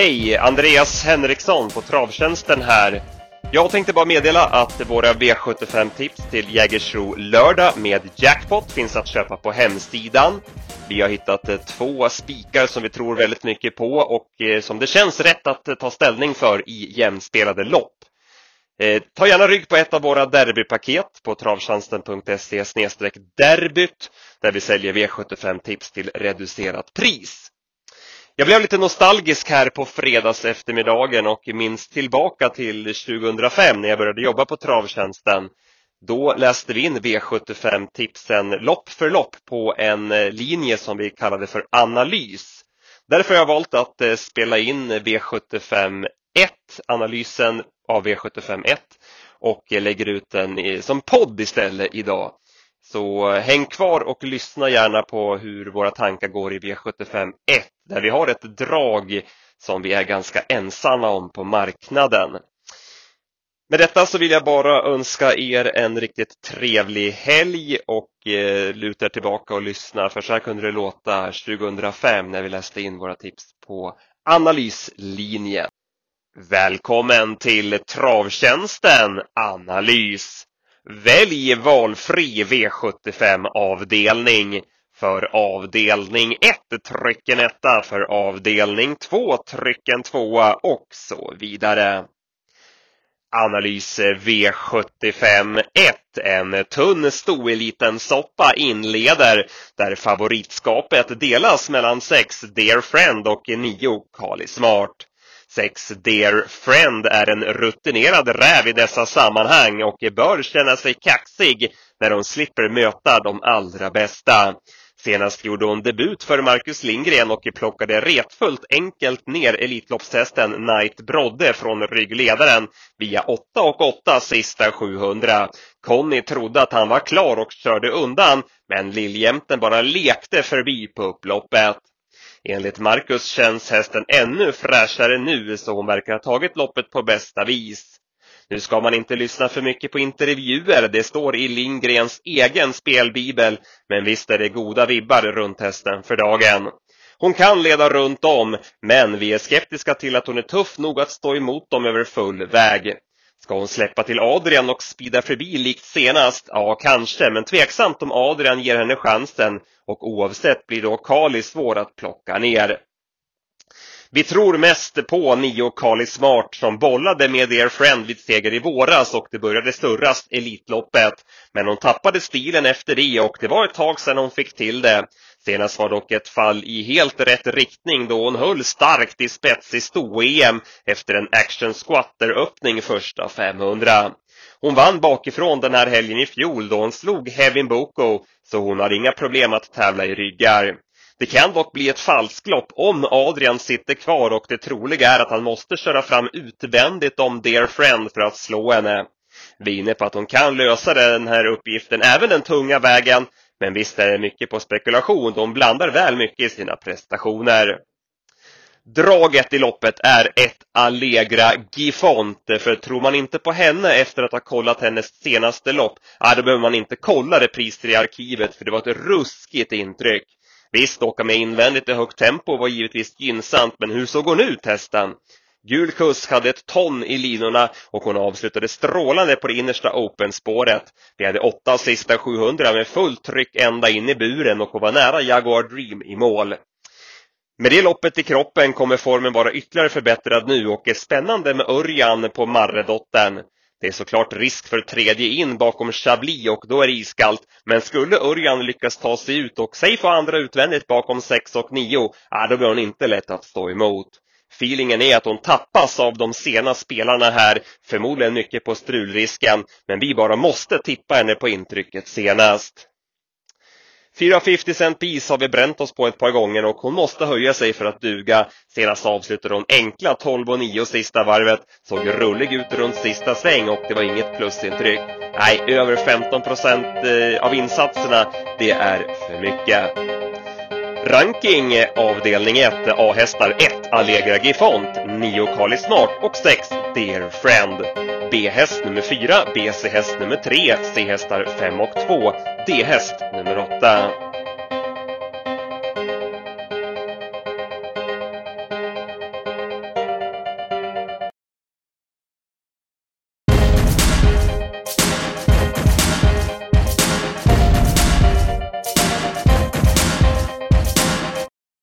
Hej! Andreas Henriksson på Travtjänsten här. Jag tänkte bara meddela att våra V75-tips till Jägersro lördag med jackpot finns att köpa på hemsidan. Vi har hittat eh, två spikar som vi tror väldigt mycket på och eh, som det känns rätt att eh, ta ställning för i jämspelade lopp. Ta gärna rygg på ett av våra derbypaket på travtjänsten.se derbyt där vi säljer V75-tips till reducerat pris. Jag blev lite nostalgisk här på fredags eftermiddagen och minns tillbaka till 2005 när jag började jobba på Travtjänsten. Då läste vi in V75-tipsen lopp för lopp på en eh, linje som vi kallade för analys. Därför har jag valt att eh, spela in V75 1, analysen av V75 1 och eh, lägger ut den som podd istället idag. Så häng kvar och lyssna gärna på hur våra tankar går i V75 1 där vi har ett drag som vi är ganska ensamma om på marknaden. Med detta så vill jag bara önska er en riktigt trevlig helg och eh, luta er tillbaka och lyssna för så här kunde det låta 2005 när vi läste in våra tips på analyslinjen. Välkommen till Travtjänsten Analys! Välj valfri V75-avdelning. För avdelning 1 trycken 1 för avdelning 2 trycken 2 och så vidare. Analys V75 1. En tunn stoeliten soppa inleder där favoritskapet delas mellan 6 Dear Friend och 9 Kali Smart. 6 Dear Friend är en rutinerad räv i dessa sammanhang och bör känna sig kaxig när de slipper möta de allra bästa. Senast gjorde hon debut för Marcus Lindgren och plockade retfullt enkelt ner Elitloppshästen Knight Brodde från ryggledaren via 8 och 8 sista 700. Conny trodde att han var klar och körde undan, men Lilljämten bara lekte förbi på upploppet. Enligt Marcus känns hästen ännu fräschare nu så hon verkar ha tagit loppet på bästa vis. Nu ska man inte lyssna för mycket på intervjuer, det står i Lindgrens egen spelbibel, men visst är det goda vibbar runt hästen för dagen. Hon kan leda runt om, men vi är skeptiska till att hon är tuff nog att stå emot dem över full väg. Ska hon släppa till Adrian och spida förbi likt senast? Ja, kanske, men tveksamt om Adrian ger henne chansen och oavsett blir då Kali svår att plocka ner. Vi tror mest på nio Kali Smart som bollade med Dear Friend vid seger i våras och det började surras Elitloppet. Men hon tappade stilen efter det och det var ett tag sedan hon fick till det. Senast var dock ett fall i helt rätt riktning då hon höll starkt i spets i sto-EM efter en action squatter-öppning första 500. Hon vann bakifrån den här helgen i fjol då hon slog Hevin Boko så hon har inga problem att tävla i ryggar. Det kan dock bli ett falsklopp om Adrian sitter kvar och det troliga är att han måste köra fram utvändigt om Dear Friend för att slå henne. Vi är inne på att hon kan lösa den här uppgiften även den tunga vägen men visst är det mycket på spekulation då hon blandar väl mycket i sina prestationer. Draget i loppet är ett Allegra Gifont, för tror man inte på henne efter att ha kollat hennes senaste lopp, ja, då behöver man inte kolla repriser i arkivet för det var ett ruskigt intryck. Visst, åka med invändigt i högt tempo var givetvis gynnsamt, men hur såg hon ut hästen? Gul kusk hade ett ton i linorna och hon avslutade strålande på det innersta open-spåret. Vi hade åtta sista 700 med fullt tryck ända in i buren och hon var nära Jaguar Dream i mål. Med det loppet i kroppen kommer formen vara ytterligare förbättrad nu och är spännande med Örjan på Marredottern. Det är såklart risk för tredje in bakom Chablis och då är det iskallt. Men skulle Örjan lyckas ta sig ut och säg få andra utvändigt bakom 6 och 9, ja, då blir hon inte lätt att stå emot. Feelingen är att hon tappas av de sena spelarna här, förmodligen mycket på strulrisken, men vi bara måste tippa henne på intrycket senast. 450 cent piece har vi bränt oss på ett par gånger och hon måste höja sig för att duga. Senast avslutade hon enkla 12 och 9 sista varvet, såg rullig ut runt sista sväng och det var inget plusintryck. Nej, över 15 procent eh, av insatserna, det är för mycket. Ranking avdelning 1 A-hästar 1 Allegra Gifont, 9 Kali Smart och 6 Dear Friend. B-häst nummer 4, BC-häst nummer 3, C-hästar 5 och 2, D-häst nummer 8.